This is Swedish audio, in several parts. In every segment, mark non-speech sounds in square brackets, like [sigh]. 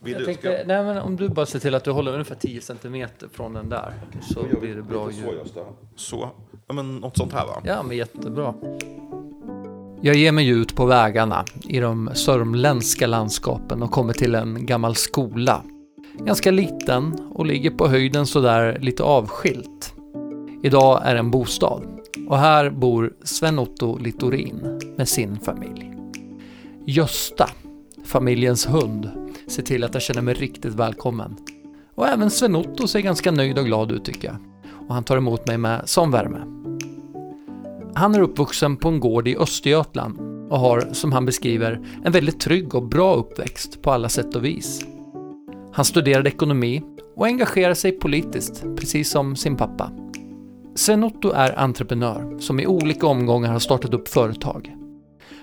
Vill Jag du- tänkte, ska- nej, men om du bara ser till att du håller ungefär 10 centimeter från den där så vi blir det bra ljud. Så, Gösta. så. Ja, men något sånt här va? Ja, men jättebra. Jag ger mig ut på vägarna i de sörmländska landskapen och kommer till en gammal skola. Ganska liten och ligger på höjden sådär lite avskilt. Idag är en bostad och här bor Sven-Otto Littorin med sin familj. Gösta, familjens hund, ser till att jag känner mig riktigt välkommen. Och även Sven-Otto ser ganska nöjd och glad ut tycker jag. Och han tar emot mig med sån värme. Han är uppvuxen på en gård i Östergötland och har, som han beskriver, en väldigt trygg och bra uppväxt på alla sätt och vis. Han studerade ekonomi och engagerar sig politiskt, precis som sin pappa. Sven-Otto är entreprenör som i olika omgångar har startat upp företag.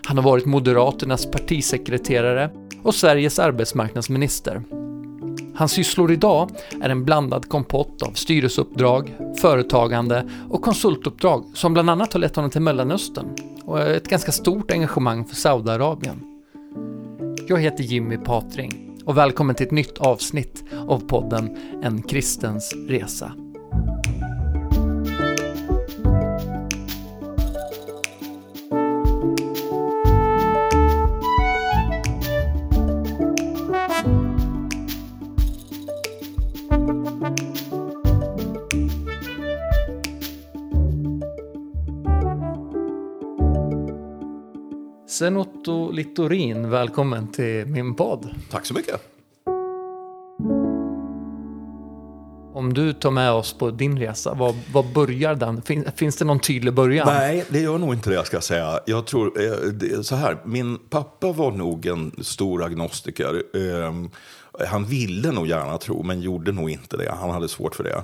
Han har varit Moderaternas partisekreterare och Sveriges arbetsmarknadsminister. Hans sysslor idag är en blandad kompott av styrelseuppdrag, företagande och konsultuppdrag som bland annat har lett honom till Mellanöstern och ett ganska stort engagemang för Saudiarabien. Jag heter Jimmy Patring och välkommen till ett nytt avsnitt av podden En kristens resa. Sven-Otto Littorin, välkommen till min podd. Tack så mycket. Om du tar med oss på din resa, vad, vad börjar den? Fin, finns det någon tydlig början? Nej, det gör nog inte det, ska jag säga. Jag tror, eh, så här, min pappa var nog en stor agnostiker. Eh, han ville nog gärna tro, men gjorde nog inte det. Han hade svårt för det.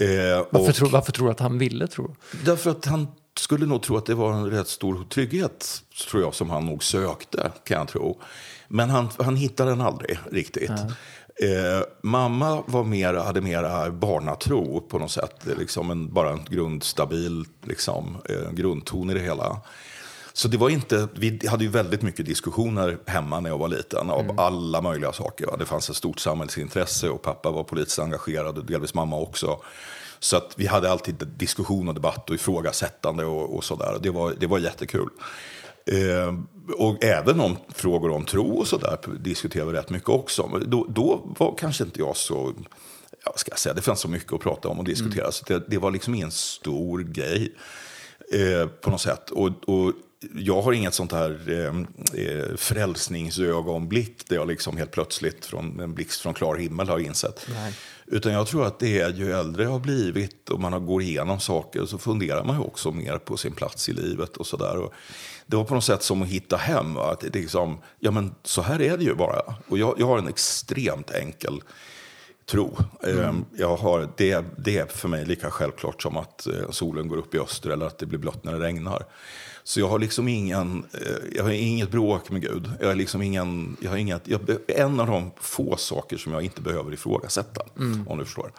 Eh, varför, och- tror, varför tror du att han ville tro? Därför att han skulle nog tro att det var en rätt stor trygghet, tror jag, som han nog sökte, kan jag tro. Men han, han hittade den aldrig riktigt. Eh, mamma var mer, hade mer barnatro på något sätt. Liksom en, bara en grundstabil liksom, eh, grundton i det hela. Så det var inte, vi hade ju väldigt mycket diskussioner hemma när jag var liten av alla möjliga saker. Va? Det fanns ett stort samhällsintresse och pappa var politiskt engagerad och delvis mamma också. Så att vi hade alltid diskussion och debatt och ifrågasättande och, och sådär. Det var, det var jättekul. Eh, och även om frågor om tro och sådär diskuterade vi rätt mycket också. Men då, då var kanske inte jag så, ja, ska jag säga, det fanns så mycket att prata om och diskutera. Så det, det var liksom ingen stor grej eh, på något sätt. Och, och jag har inget sånt här eh, eh, frälsningsögonblick där jag liksom helt plötsligt från en blixt från klar himmel har insett. Nej. Utan jag tror att det är ju äldre jag har blivit och man går igenom saker så funderar man ju också mer på sin plats i livet och sådär. Det var på något sätt som att hitta hem. va? Att det liksom, ja men så här är det ju bara. Och jag, jag har en extremt enkel tro. Eh, Jag har, det, det är för mig lika självklart som att eh, solen går upp i öster eller att det blir blött när det regnar. Så jag har liksom ingen, eh, jag har inget bråk med Gud. Jag är liksom ingen, jag har inget, jag, en av de få saker som jag inte behöver ifrågasätta. Om du förstår.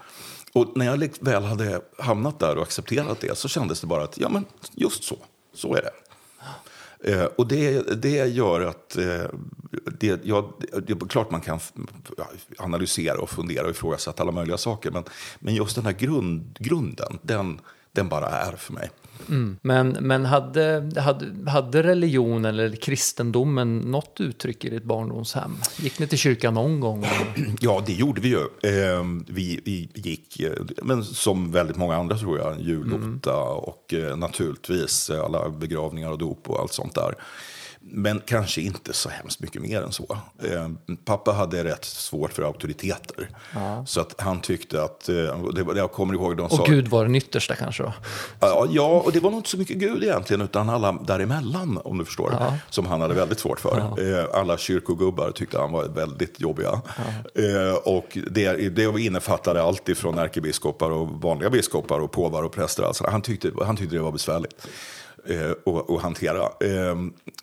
Och när jag väl hade hamnat där och accepterat det så kändes det bara att ja men just så, så är det. Eh, och det, det gör att eh, det, ja, det är klart man kan analysera och fundera och ifrågasätta alla möjliga saker. Men, men just den här grund, grunden, den, den bara är för mig. Men, men hade, hade, hade religion eller kristendomen något uttryck i ditt barndomshem? Gick ni till kyrkan någon gång? [clears throat] Ja, det gjorde vi ju. Eh, vi, vi gick, men som väldigt många andra tror jag, julotta och eh, naturligtvis alla begravningar och dop och allt sånt där. Men kanske inte så hemskt mycket mer än så. Eh, pappa hade rätt svårt för auktoriteter. Så att han tyckte att, eh, och det, jag kommer ihåg de Och sa... Gud var den yttersta kanske då? Ja, ja, och det var nog inte så mycket Gud egentligen, utan alla däremellan, om du förstår. Som han hade väldigt svårt för. Eh, Alla kyrkogubbar tyckte han var väldigt jobbiga. Eh, Och det, det innefattade allt ifrån ärkebiskopar och vanliga biskopar och påvar och präster. Alltså, han, tyckte, han tyckte det var besvärligt. Eh, att, att hantera. Eh,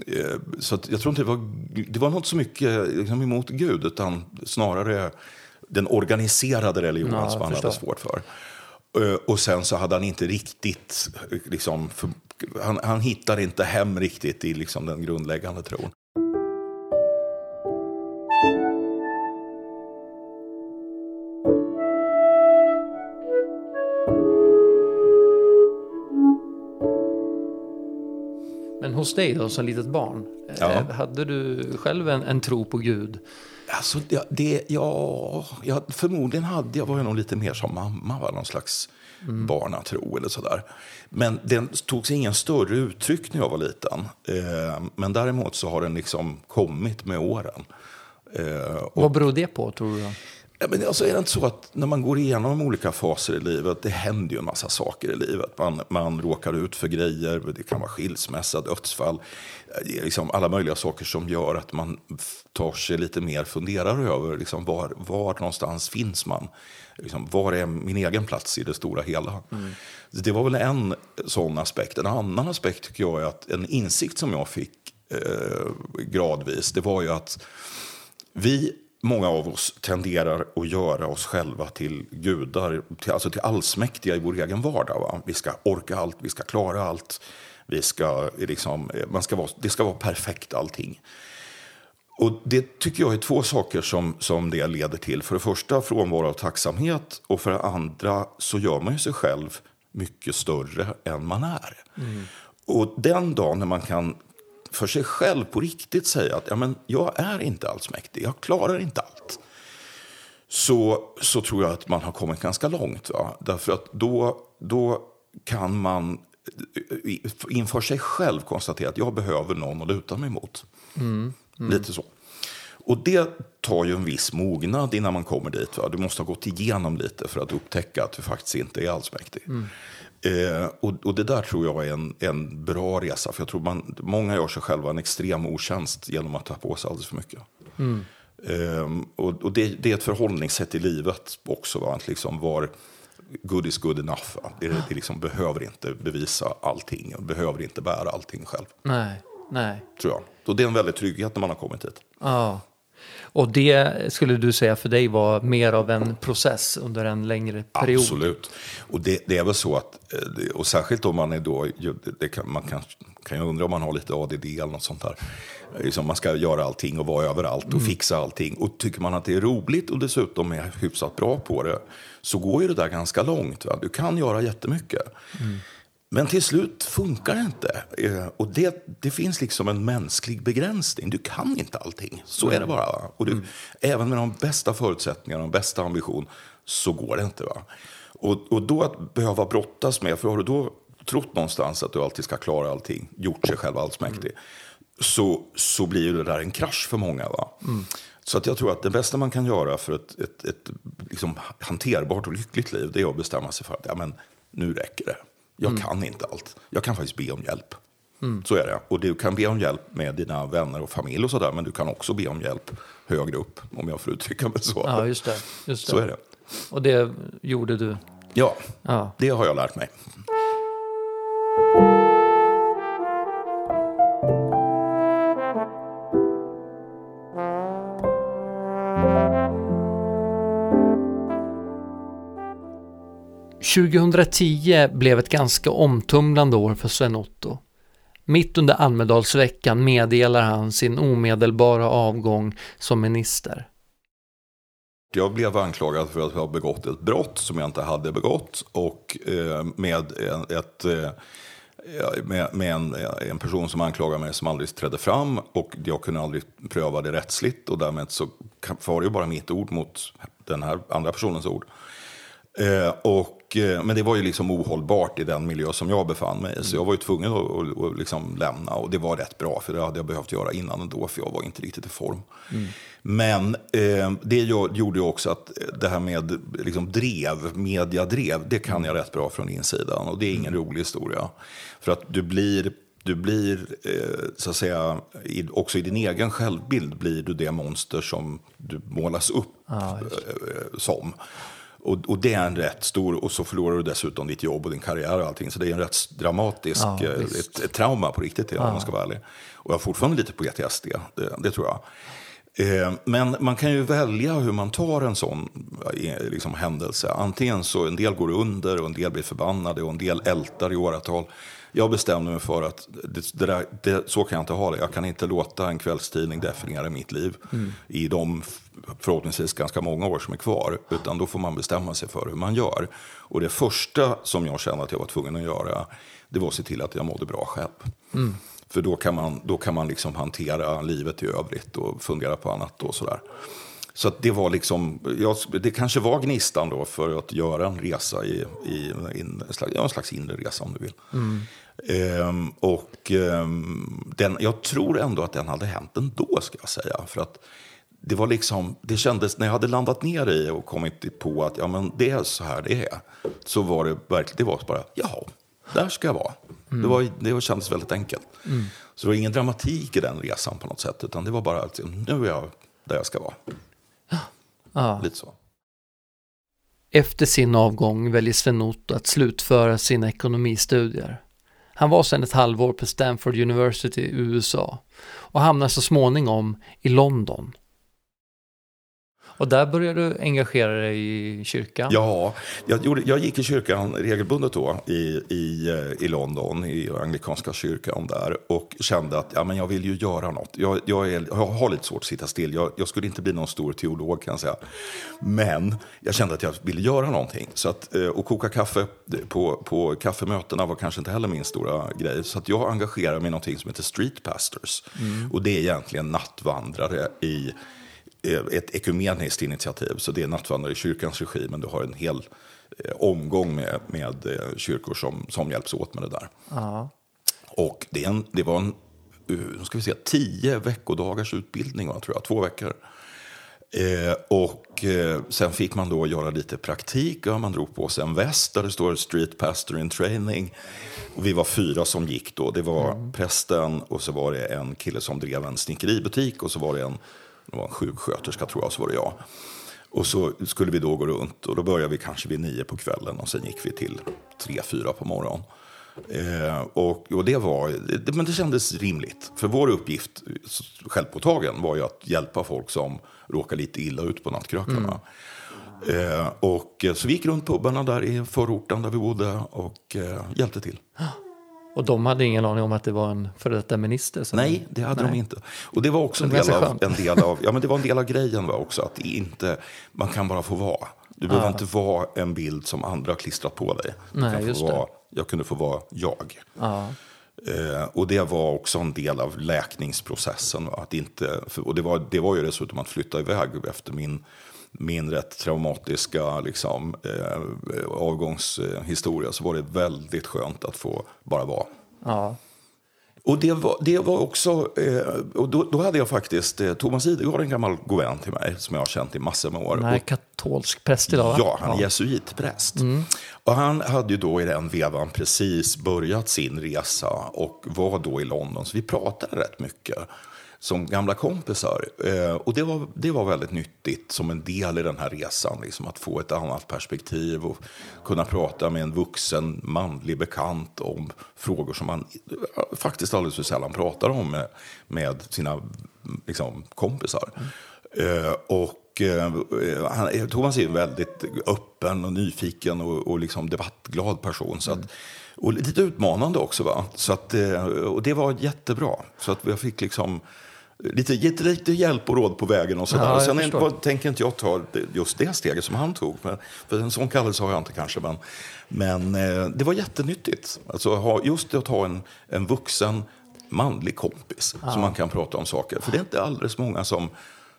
eh, Så jag tror inte det var, det var något så mycket liksom, emot Gud, utan snarare den organiserade religionen Ja, som han hade svårt för. Eh, Och sen så hade han inte riktigt, liksom, för, han, han hittade inte hem riktigt i liksom, den grundläggande tron. Hos dig då som litet barn? Ja. Eh, Hade du själv en, en tro på Gud? Alltså, det, det, ja, ja, förmodligen hade jag, var jag nog lite mer som mamma, va? någon slags barnatro eller sådär. Men den tog sig ingen större uttryck när jag var liten. Eh, men däremot så har den liksom kommit med åren. Eh, och, Vad beror det på tror du? Ja, men alltså är det inte så att när man går igenom olika faser i livet, det händer ju en massa saker i livet. Man, man råkar ut för grejer, det kan vara skilsmässa, dödsfall, liksom alla möjliga saker som gör att man tar sig lite mer, funderar över liksom var, var någonstans finns man? Liksom, var är min egen plats i det stora hela? Det var väl en sån aspekt. En annan aspekt tycker jag är att en insikt som jag fick eh, gradvis, det var ju att vi, många av oss, tenderar att göra oss själva till gudar, till, alltså till allsmäktiga i vår egen vardag. Va? Vi ska orka allt, vi ska klara allt, vi ska, liksom, man ska vara, det ska vara perfekt allting. Och det tycker jag är två saker som, som det leder till. För det första frånvaro av tacksamhet och för det andra så gör man ju sig själv mycket större än man är. Och den dagen när man kan för sig själv på riktigt säga att ja, men jag är inte allsmäktig, jag klarar inte allt. Så, så tror jag att man har kommit ganska långt. Va? Därför att då, då kan man inför sig själv konstatera att jag behöver någon att luta mig mot. Lite så. Och det tar ju en viss mognad innan man kommer dit. Va? Du måste ha gått igenom lite för att upptäcka att du faktiskt inte är allsmäktig. Eh, och, och det där tror jag är en, en bra resa. För jag tror man, många gör sig själva en extrem otjänst genom att ta på sig alldeles för mycket. Eh, och och det, det är ett förhållningssätt i livet också. Va? Att liksom var good is good enough. Va? Det, det liksom behöver inte bevisa allting. och Behöver inte bära allting själv. Nej, nej. Tror jag. Och det är en väldig trygghet när man har kommit hit. Ja. Och det skulle du säga för dig var mer av en process under en längre period? Absolut. Och det, det är väl så att, eh, och särskilt om man är då, kan, man kan, kan ju undra om man har lite ADD eller något sånt där. Liksom man ska göra allting och vara överallt och fixa allting. Och tycker man att det är roligt och dessutom är hyfsat bra på det, så går ju det där ganska långt. Va? Du kan göra jättemycket. Men till slut funkar det inte. Eh, Och det, det finns liksom en mänsklig begränsning. Du kan inte allting. Så är det bara. va? Och du, Även med de bästa förutsättningarna och de bästa ambition så går det inte. Va? Och, och då att behöva brottas med, för har du då trott någonstans att du alltid ska klara allting, gjort sig själv allsmäktig, så, så blir det där en krasch för många. Va? Så att jag tror att det bästa man kan göra för ett, ett, ett liksom hanterbart och lyckligt liv, det är att bestämma sig för att ja, men, nu räcker det. Jag kan inte allt. Jag kan faktiskt be om hjälp. Så är det. Och du kan be om hjälp med dina vänner och familj och sådär, men du kan också be om hjälp högre upp, om jag får uttrycka mig så. Ja, just det. Just det. Så är det. Och det gjorde du? Ja, Ja. det har jag lärt mig. — 2010 blev ett ganska omtumlande år för Sven-Otto. Mitt under Almedalsveckan meddelar han sin omedelbara avgång som minister. Jag blev anklagad för att ha begått ett brott som jag inte hade begått och eh, med, en, ett, eh, med, med en, en person som anklagade mig som aldrig trädde fram och jag kunde aldrig pröva det rättsligt och därmed så var det ju bara mitt ord mot den här andra personens ord. Eh, och och, eh, men det var ju liksom ohållbart i den miljö som jag befann mig i. Så jag var ju tvungen att, att, att liksom lämna. Och det var rätt bra, för det hade jag behövt göra innan ändå, för jag var inte riktigt i form. Men eh, det gjorde ju också att det här med liksom drev, mediadrev, det kan jag rätt bra från insidan. Och det är ingen rolig historia. För att du blir du blir, eh, så att säga, också i din egen självbild blir du det monster som du målas upp Ja, eh, som. Och, och det är en rätt stor, och så förlorar du dessutom ditt jobb och din karriär och allting. Så det är en rätt dramatisk, Ja, eh, ett, ett trauma på riktigt, om man ska vara ärlig. Och jag har fortfarande lite PTSD, det, det tror jag. Eh, Men man kan ju välja hur man tar en sån eh, liksom, händelse. Antingen så en del går under och en del blir förbannade och en del ältar i åratal. Jag bestämde mig för att det, det där, det, så kan jag inte ha det. Jag kan inte låta en kvällstidning definiera mitt liv i de förhoppningsvis ganska många år som är kvar. Utan då får man bestämma sig för hur man gör. Och det första som jag kände att jag var tvungen att göra, det var att se till att jag mådde bra själv. För då kan man, då kan man liksom hantera livet i övrigt och fundera på annat och sådär. Så det var liksom, ja, det kanske var gnistan då för att göra en resa i, i, i en, slags, ja, en slags inre resa om du vill. Mm. Ehm, och ehm, den, jag tror ändå att den hade hänt ändå ska jag säga. För att det var liksom, det kändes, när jag hade landat ner i och kommit på att ja, men det är så här det är. Så var det verkligen, det var bara, jaha, där ska jag vara. Mm. Det, var, det kändes väldigt enkelt. Mm. Så det var ingen dramatik i den resan på något sätt. Utan det var bara att nu är jag där jag ska vara. Ja. Lite så. Efter sin avgång väljer Sven-Otto att slutföra sina ekonomistudier. Han var sedan ett halvår på Stanford University i USA och hamnade så småningom i London och där började du engagera dig i kyrkan? Ja, jag, gjorde, jag gick i kyrkan regelbundet då i, i, eh, i London, i anglikanska kyrkan där. Och kände att ja, men jag vill ju göra något. Jag, jag, är, jag har lite svårt att sitta still. Jag, jag, skulle inte bli någon stor teolog kan jag säga. Men jag kände att jag ville göra någonting. Så att, eh, och koka kaffe på, på kaffemötena var kanske inte heller min stora grej. Så att jag engagerade mig i någonting som heter Street Pastors. Mm. Och det är egentligen nattvandrare i ett ekumeniskt initiativ. Så det är nattvandrare i kyrkans regi, men du har en hel eh, omgång med, med eh, kyrkor som, som hjälps åt med det där. Ja. Och det, en, det var en nu ska vi se, tio veckodagars utbildning, tror jag, två veckor. Eh, och eh, sen fick man då göra lite praktik. Ja, man drog på sig en väst där det står Street Pastor in Training. Och vi var fyra som gick då. Det var mm. prästen och så var det en kille som drev en snickeributik och så var det en det var en sjuksköterska tror jag, så var det jag. Och så skulle vi då gå runt och då började vi kanske vid nio på kvällen och sen gick vi till tre, fyra på morgonen. Eh, och, och, det var, det, men det kändes rimligt. För vår uppgift, självpåtagen, var ju att hjälpa folk som råkar lite illa ut på nattkrökarna. Mm. Eh, och, så vi gick runt pubarna där i förorten där vi bodde och eh, hjälpte till. Och de hade ingen aning om att det var en före detta minister? Som... Nej, det hade Nej. de inte. Och det var också en del, av, en del av, ja, men det var en del av grejen var också, att inte, man kan bara få vara. Du behöver inte vara en bild som andra har klistrat på dig. Nej, just vara, jag kunde få vara jag. Eh, och det var också en del av läkningsprocessen. Att inte, och det var, det var ju dessutom att flytta iväg efter min min rätt traumatiska liksom, eh, avgångshistoria så var det väldigt skönt att få bara vara. Ja. Och det var, det var också, eh, och då, då, hade jag faktiskt, eh, Thomas Idegård, en gammal god vän till mig som jag har känt i massor med år. Han är katolsk präst idag va? Ja, han är ja. jesuitpräst. Mm. Och han hade ju då i den vevan precis börjat sin resa och var då i London, så vi pratade rätt mycket som gamla kompisar. Eh, och det var, det var väldigt nyttigt som en del i den här resan. Liksom, att få ett annat perspektiv och kunna prata med en vuxen manlig bekant om frågor som man eh, faktiskt alldeles för sällan pratar om med, med sina liksom, kompisar. Mm. Eh, och eh, han, Thomas är en väldigt öppen och nyfiken och, och liksom debattglad person. Så att, mm. och lite utmanande också. Va? Så att, eh, och det var jättebra. Så att jag fick liksom lite, lite, lite hjälp och råd på vägen och sådär. Ja, Sen är, vad, tänker inte jag ta just det steget som han tog. Men, för en sån kallelse har jag inte kanske. Men, men eh, det var jättenyttigt. Alltså, ha, just att ha en, en vuxen manlig kompis ja. som man kan prata om saker. För det är inte alldeles många som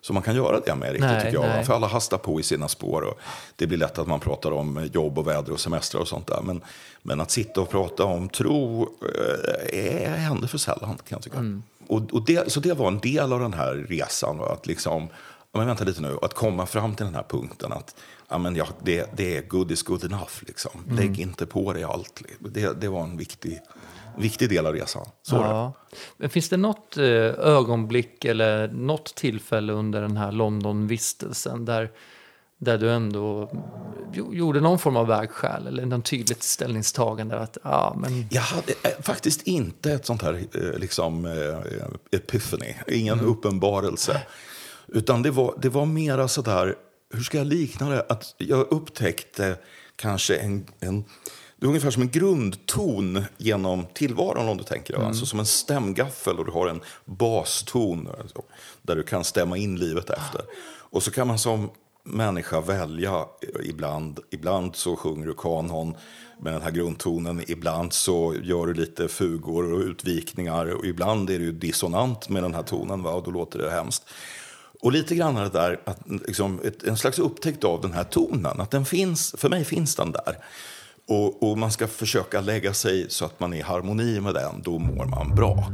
som man kan göra det med riktigt nej, tycker jag. Nej. För alla hastar på i sina spår. Och det blir lätt att man pratar om jobb och väder och semester och sånt där. Men, men att sitta och prata om tro eh, händer för sällan kan jag tycka. Mm och, och det, så det var en del av den här resan. Att liksom, men vänta lite nu, att komma fram till den här punkten att ja, men ja, det, det är good is good enough. Liksom. Mm. Lägg inte på dig allt. Det, det var en viktig, viktig del av resan. Så ja. Men finns det något eh, ögonblick eller något tillfälle under den här Londonvistelsen där där du ändå gjorde någon form av vägskäl eller någon tydligt ställningstagande? Att, ja, men... Jag hade eh, faktiskt inte ett sånt här eh, liksom, eh, epiphany, ingen mm. uppenbarelse. Utan det var, det var mera sådär, hur ska jag likna det? Att jag upptäckte kanske en, en det är ungefär som en grundton genom tillvaron om du tänker det. Mm. Alltså som en stämgaffel och du har en baston alltså, där du kan stämma in livet efter. Och så kan man som människa välja ibland. Ibland så sjunger du kanon med den här grundtonen. Ibland så gör du lite fugor och utvikningar. Och ibland är det dissonant med den här tonen va? och då låter det hemskt. Och lite grann det där, att, liksom, ett, en slags upptäckt av den här tonen. Att den finns, för mig finns den där. Och, och man ska försöka lägga sig så att man är i harmoni med den. Då mår man bra.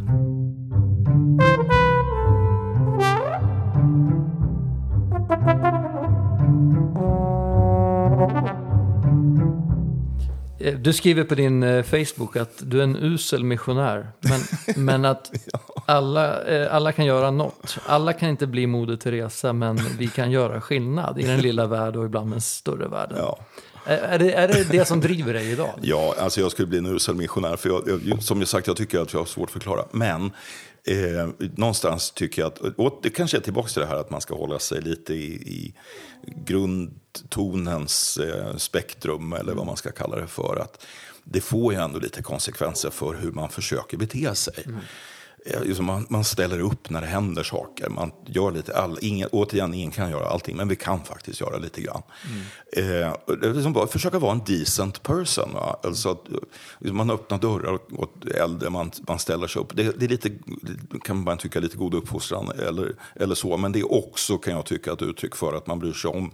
Du skriver på din eh, Facebook att du är en usel missionär. Men, [laughs] men att alla, eh, alla kan göra något. Alla kan inte bli Moder Teresa, men vi kan göra skillnad i den lilla världen och ibland den större världen. Ja. Är det, är det det som driver dig idag? Ja, alltså jag skulle bli en usel missionär. För jag, jag, som jag sagt, jag tycker att jag har svårt att förklara. Men eh, någonstans tycker jag att, och det kanske är tillbaka till det här att man ska hålla sig lite i, i grundtonens eh, spektrum, eller vad man ska kalla det för. Att det får ju ändå lite konsekvenser för hur man försöker bete sig. Mm. Man, man, ställer upp när det händer saker. Man gör lite all, ingen, återigen, ingen kan göra allting, men vi kan faktiskt göra lite grann. Mm. Eh, liksom bara, försöka vara en decent person. Va? Alltså att, liksom man öppnar dörrar åt äldre, man, man ställer sig upp. Det, det är lite, kan man tycka, lite god uppfostran eller, eller så. Men det är också, kan jag tycka, ett uttryck för att man bryr sig om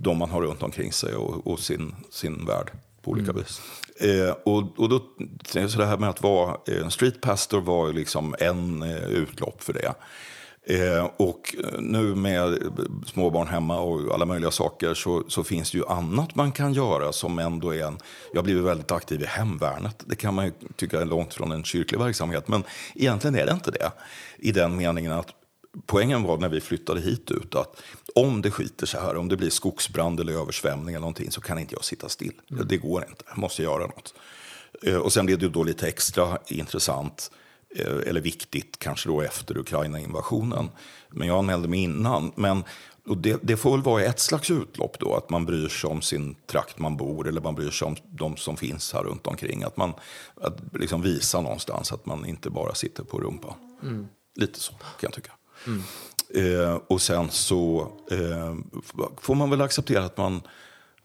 de man har runt omkring sig och, och sin, sin värld på olika mm. vis. Eh, och, och då, så det här med att vara eh, street pastor var ju liksom en eh, utlopp för det. Eh, och eh, nu med eh, småbarn hemma och alla möjliga saker så, så, finns det ju annat man kan göra som ändå är en... Jag har blivit väldigt aktiv i hemvärnet. Det kan man ju tycka är långt från en kyrklig verksamhet, men egentligen är det inte det. I den meningen att poängen var när vi flyttade hit ut att om det skiter sig här, om det blir skogsbrand eller översvämning eller någonting så kan inte jag sitta still. Mm. Det går inte, jag måste göra något. Eh, och sen blev det då lite extra intressant, eh, eller viktigt kanske då efter Ukraina-invasionen. Men jag anmälde mig innan. Men och det, det, får väl vara ett slags utlopp då, att man bryr sig om sin trakt man bor eller man bryr sig om de som finns här runt omkring. Att man att liksom visa någonstans att man inte bara sitter på rumpan. Mm. Lite så kan jag tycka. Mm. Eh, och sen så eh, får man väl acceptera att man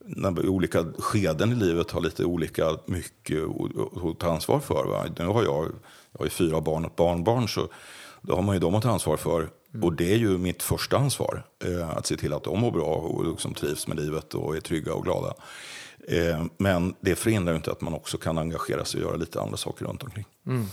när olika skeden i livet har lite olika mycket att ta ansvar för. Va? Nu har jag, jag har fyra barn och ett barnbarn, så då har man ju dem att ta ansvar för. Mm. Och det är ju mitt första ansvar, eh, att se till att de mår bra och liksom trivs med livet och är trygga och glada. Eh, men det förhindrar ju inte att man också kan engagera sig och göra lite andra saker runt omkring. Mm.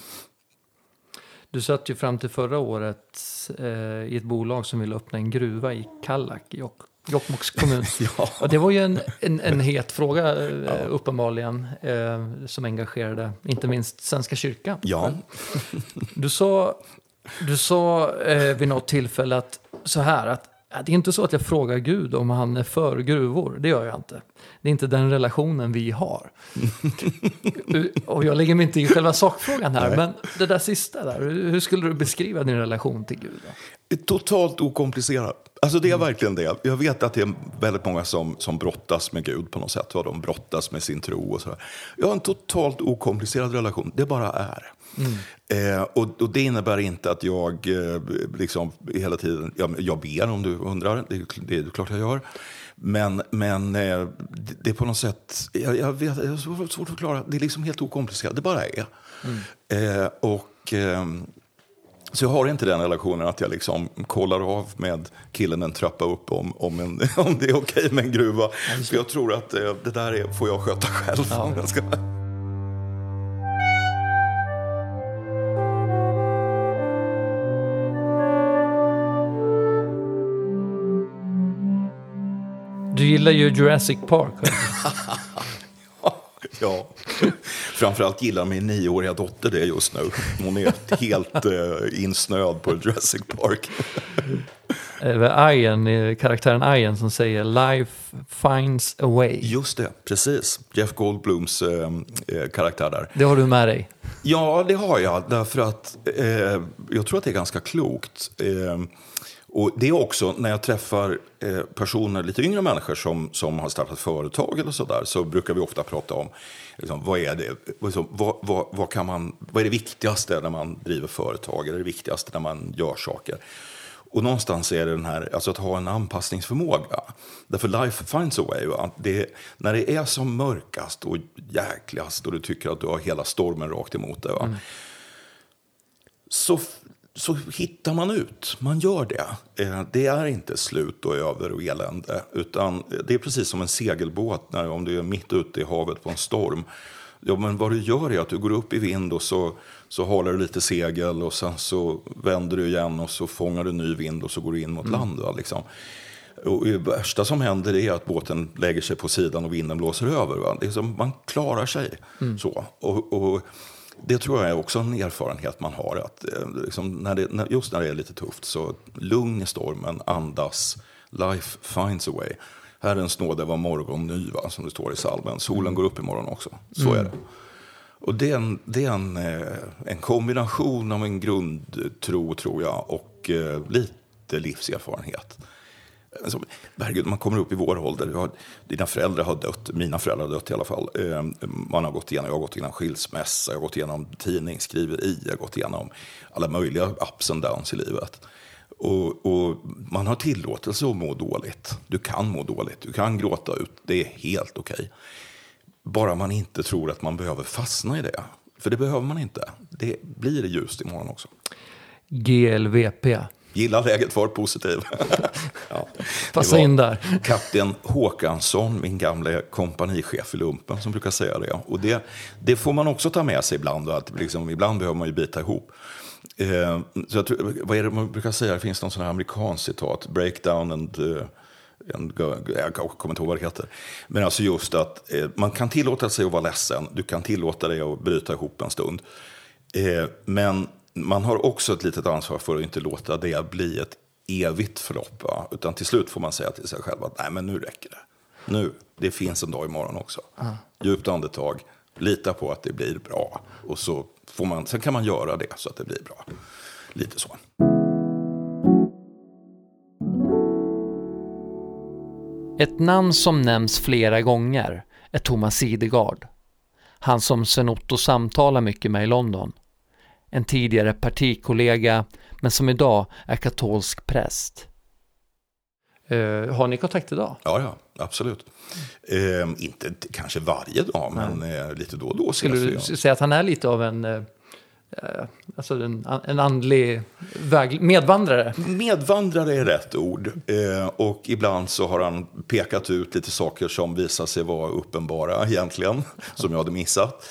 Du satt ju fram till förra året eh, i ett bolag som ville öppna en gruva i Kallak i Jok Jokkmokks kommun. [laughs] ja. Och det var ju en, en, en [laughs] het fråga eh, ja. uppenbarligen eh, som engagerade inte minst Svenska kyrkan. Ja. du sa, du sa eh, vid något tillfälle att så här att det är inte så att jag frågar Gud om han är för gruvor. Det gör jag inte. Det är inte den relationen vi har. [laughs] och jag lägger mig inte i själva sakfrågan här, Nej. men det där sista där. Hur skulle du beskriva din relation till Gud? Då? Totalt okomplicerat. Alltså det är mm. verkligen det. Jag vet att det är väldigt många som, som brottas med Gud på något sätt. Vad de brottas med sin tro och sådär. Jag har en totalt okomplicerad relation. Det bara är. Mm. Eh, och, och, det innebär inte att jag eh, liksom hela tiden, jag, jag ber om du undrar, det, det är klart jag gör. Men, men eh, det, det, är på något sätt, jag, jag vet, jag har svårt att förklara, det är liksom helt okomplicerat, det bara är. Mm. Och... Ehm, så jag har inte den relationen att jag liksom kollar av med killen en trappa upp om, om, en, [laughs] om det är okej med en gruva. För jag tror att eh, det där är, får jag sköta själv. Ja. Gillar ju Jurassic Park. [laughs] ja, framförallt gillar min nioåriga dotter det just nu. Hon är helt eh, insnöad på Jurassic Park. [laughs] Ian, karaktären Ian som säger Life finds a way. Just det, precis. Jeff Goldblums eh, eh, karaktär där. Det har du med dig? Ja, det har jag. Därför att eh, jag tror att det är ganska klokt. Eh, och det är också när jag träffar eh, personer, lite yngre människor som, som har startat företag eller sådär, så brukar vi ofta prata om liksom, vad, är det, liksom, vad, vad, vad, kan man, vad är det viktigaste när man driver företag, eller det viktigaste när man gör saker. Och någonstans är det den här, alltså att ha en anpassningsförmåga. Därför life finds a way. Det, när det är som mörkast och jäkligast och du tycker att du har hela stormen rakt emot dig. Mm. Så, så hittar man ut, man gör det. Eh, det är inte slut och över och elände. Utan det är precis som en segelbåt när, om du är mitt ute i havet på en storm. Ja, men vad du gör är att du går upp i vind och så så håller du lite segel och sen så vänder du igen och så fångar du ny vind och så går du in mot mm. land. Va, liksom. Och det värsta som händer är att båten lägger sig på sidan och vinden blåser över. Va? Det är som, man klarar sig. Mm. så. Och, och, det tror jag är också en erfarenhet man har. Att, eh, liksom, när det, just när det är lite tufft, så lugn i stormen, andas, life finds a way. Herrens nåde var morgon ny, va, som det står i salmen. Solen mm. går upp imorgon också. Så mm. är det. Och det är, en, det är en, eh, en kombination av en grundtro, tror jag, och eh, lite livserfarenhet. Alltså, herregud, man kommer upp i vår ålder. Har, dina föräldrar har dött, mina föräldrar har dött i alla fall. Eh, man har gått igenom, jag har gått igenom skilsmässa, jag har gått igenom tidningsskriveri, jag har gått igenom alla möjliga ups and downs i livet. Och, och, man har tillåtelse att må dåligt. Du kan må dåligt, du kan gråta ut, det är helt okej. Okay. Bara man inte tror att man behöver fastna i det. För det behöver man inte. Det blir ljust imorgon också. GLVP. Gilla läget, var positiv. [laughs] ja, Passa in där. Kapten Håkansson, min gamle kompanichef i lumpen, som brukar säga det. Och det, det får man också ta med sig ibland. Att liksom, ibland behöver man ju bita ihop. Eh, så jag tror, vad är det man brukar säga? Det finns någon sån här amerikansk citat. Breakdown and... Uh, en, jag kommer inte ihåg vad det heter. Men alltså just att eh, man kan tillåta sig att vara ledsen. Du kan tillåta dig att bryta ihop en stund. Eh, men man har också ett litet ansvar för att inte låta det bli ett evigt förlopp. Va? Utan till slut får man säga till sig själv att nej men nu räcker det. Nu, det finns en dag imorgon också. Mm. Djupt andetag, lita på att det blir bra. Och så får man, sen kan man göra det så att det blir bra. Lite så. Ett namn som nämns flera gånger är Thomas Sidegard. Han som Sven-Otto samtalar mycket med i London. En tidigare partikollega men som idag är katolsk präst. Uh, har ni kontakt idag? Ja, ja absolut. Uh, inte kanske varje dag, men uh, lite då och då Skulle du säga att han är lite av en Eh, alltså en, en andlig väg, medvandrare. Medvandrare är rätt ord. Eh, och ibland så har han pekat ut lite saker som visar sig vara uppenbara egentligen, [laughs] som jag hade missat.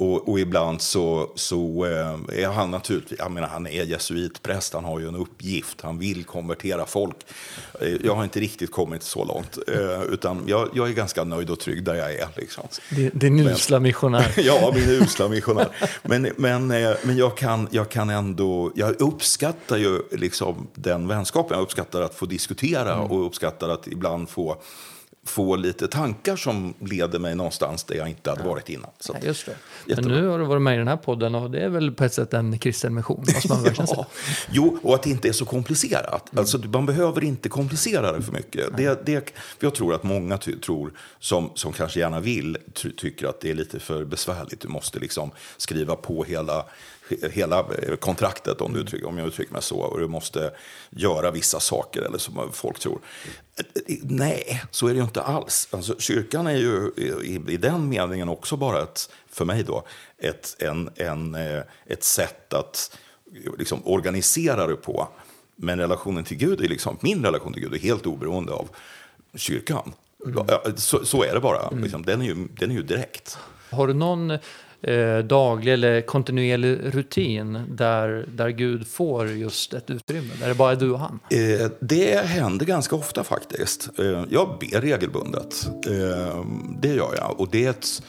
Och, och, ibland så, så eh, är han naturligtvis, jag menar han är jesuitpräst, han har ju en uppgift, han vill konvertera folk. Eh, jag har inte riktigt kommit så långt, eh, utan jag, jag är ganska nöjd och trygg där jag är. Liksom. Din usla missionär. [laughs] ja, min usla missionär. Men, men, men jag, kan, jag kan ändå, jag uppskattar ju liksom den vänskapen, jag uppskattar att få diskutera mm. och uppskattar att ibland få få lite tankar som leder mig någonstans där jag inte hade varit innan. Så, ja, just det. Men nu har du varit med i den här podden och det är väl på ett sätt en kristen mission, måste man verkligen [laughs] ja. Jo, och att det inte är så komplicerat. Mm. Alltså, man behöver inte komplicera det för mycket. Det, det, jag tror att många tror, som, som kanske gärna vill, tycker att det är lite för besvärligt. Du måste liksom skriva på hela hela eh, kontraktet om, du uttrycker, om jag uttrycker mig så. Och du måste göra vissa saker, eller som folk tror. Nej, så är det ju inte alls. Alltså, kyrkan är ju i, i den meningen också bara ett, för mig då, ett, en, en, eh, ett sätt att liksom, organisera det på. Men relationen till Gud är liksom, min relation till Gud är helt oberoende av kyrkan. Mm. Så, så, är det bara. Mm. Liksom, den, är ju, den är ju direkt. Har du någon eh, daglig eller kontinuerlig rutin där, där Gud får just ett utrymme? Där det bara är du och han? Eh, det händer ganska ofta faktiskt. Eh, jag ber regelbundet. Eh, det gör jag. Och det är ett,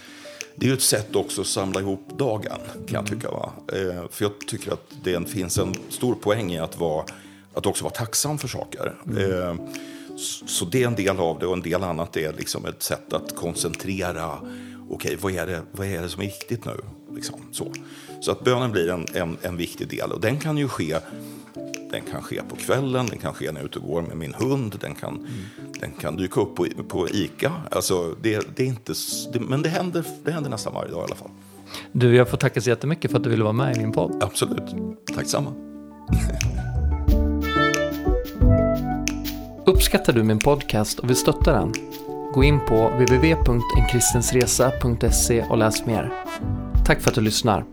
det är ett sätt också att samla ihop dagen, kan jag tycka. Va? Eh, för jag tycker att det finns en stor poäng i att, vara, att också vara tacksam för saker. Mm. Eh, så det är en del av det och en del annat är liksom ett sätt att koncentrera okej, vad, är det, vad är det som är viktigt nu? Liksom, så. så att bönen blir en, en, en viktig del och den kan ju ske den kan ske på kvällen, den kan ske när jag är ute och går med min hund, den kan, mm. den kan dyka upp på, på ICA. Alltså, det, det är inte, det, men det händer, det händer nästan varje dag i alla fall. Du, jag får tacka så jättemycket för att du ville vara med i min podd. Absolut. Tack samma. [laughs] Uppskattar du min podcast och vill stötta den? Gå in på www.enkristensresa.se och läs mer. Tack för att du lyssnar.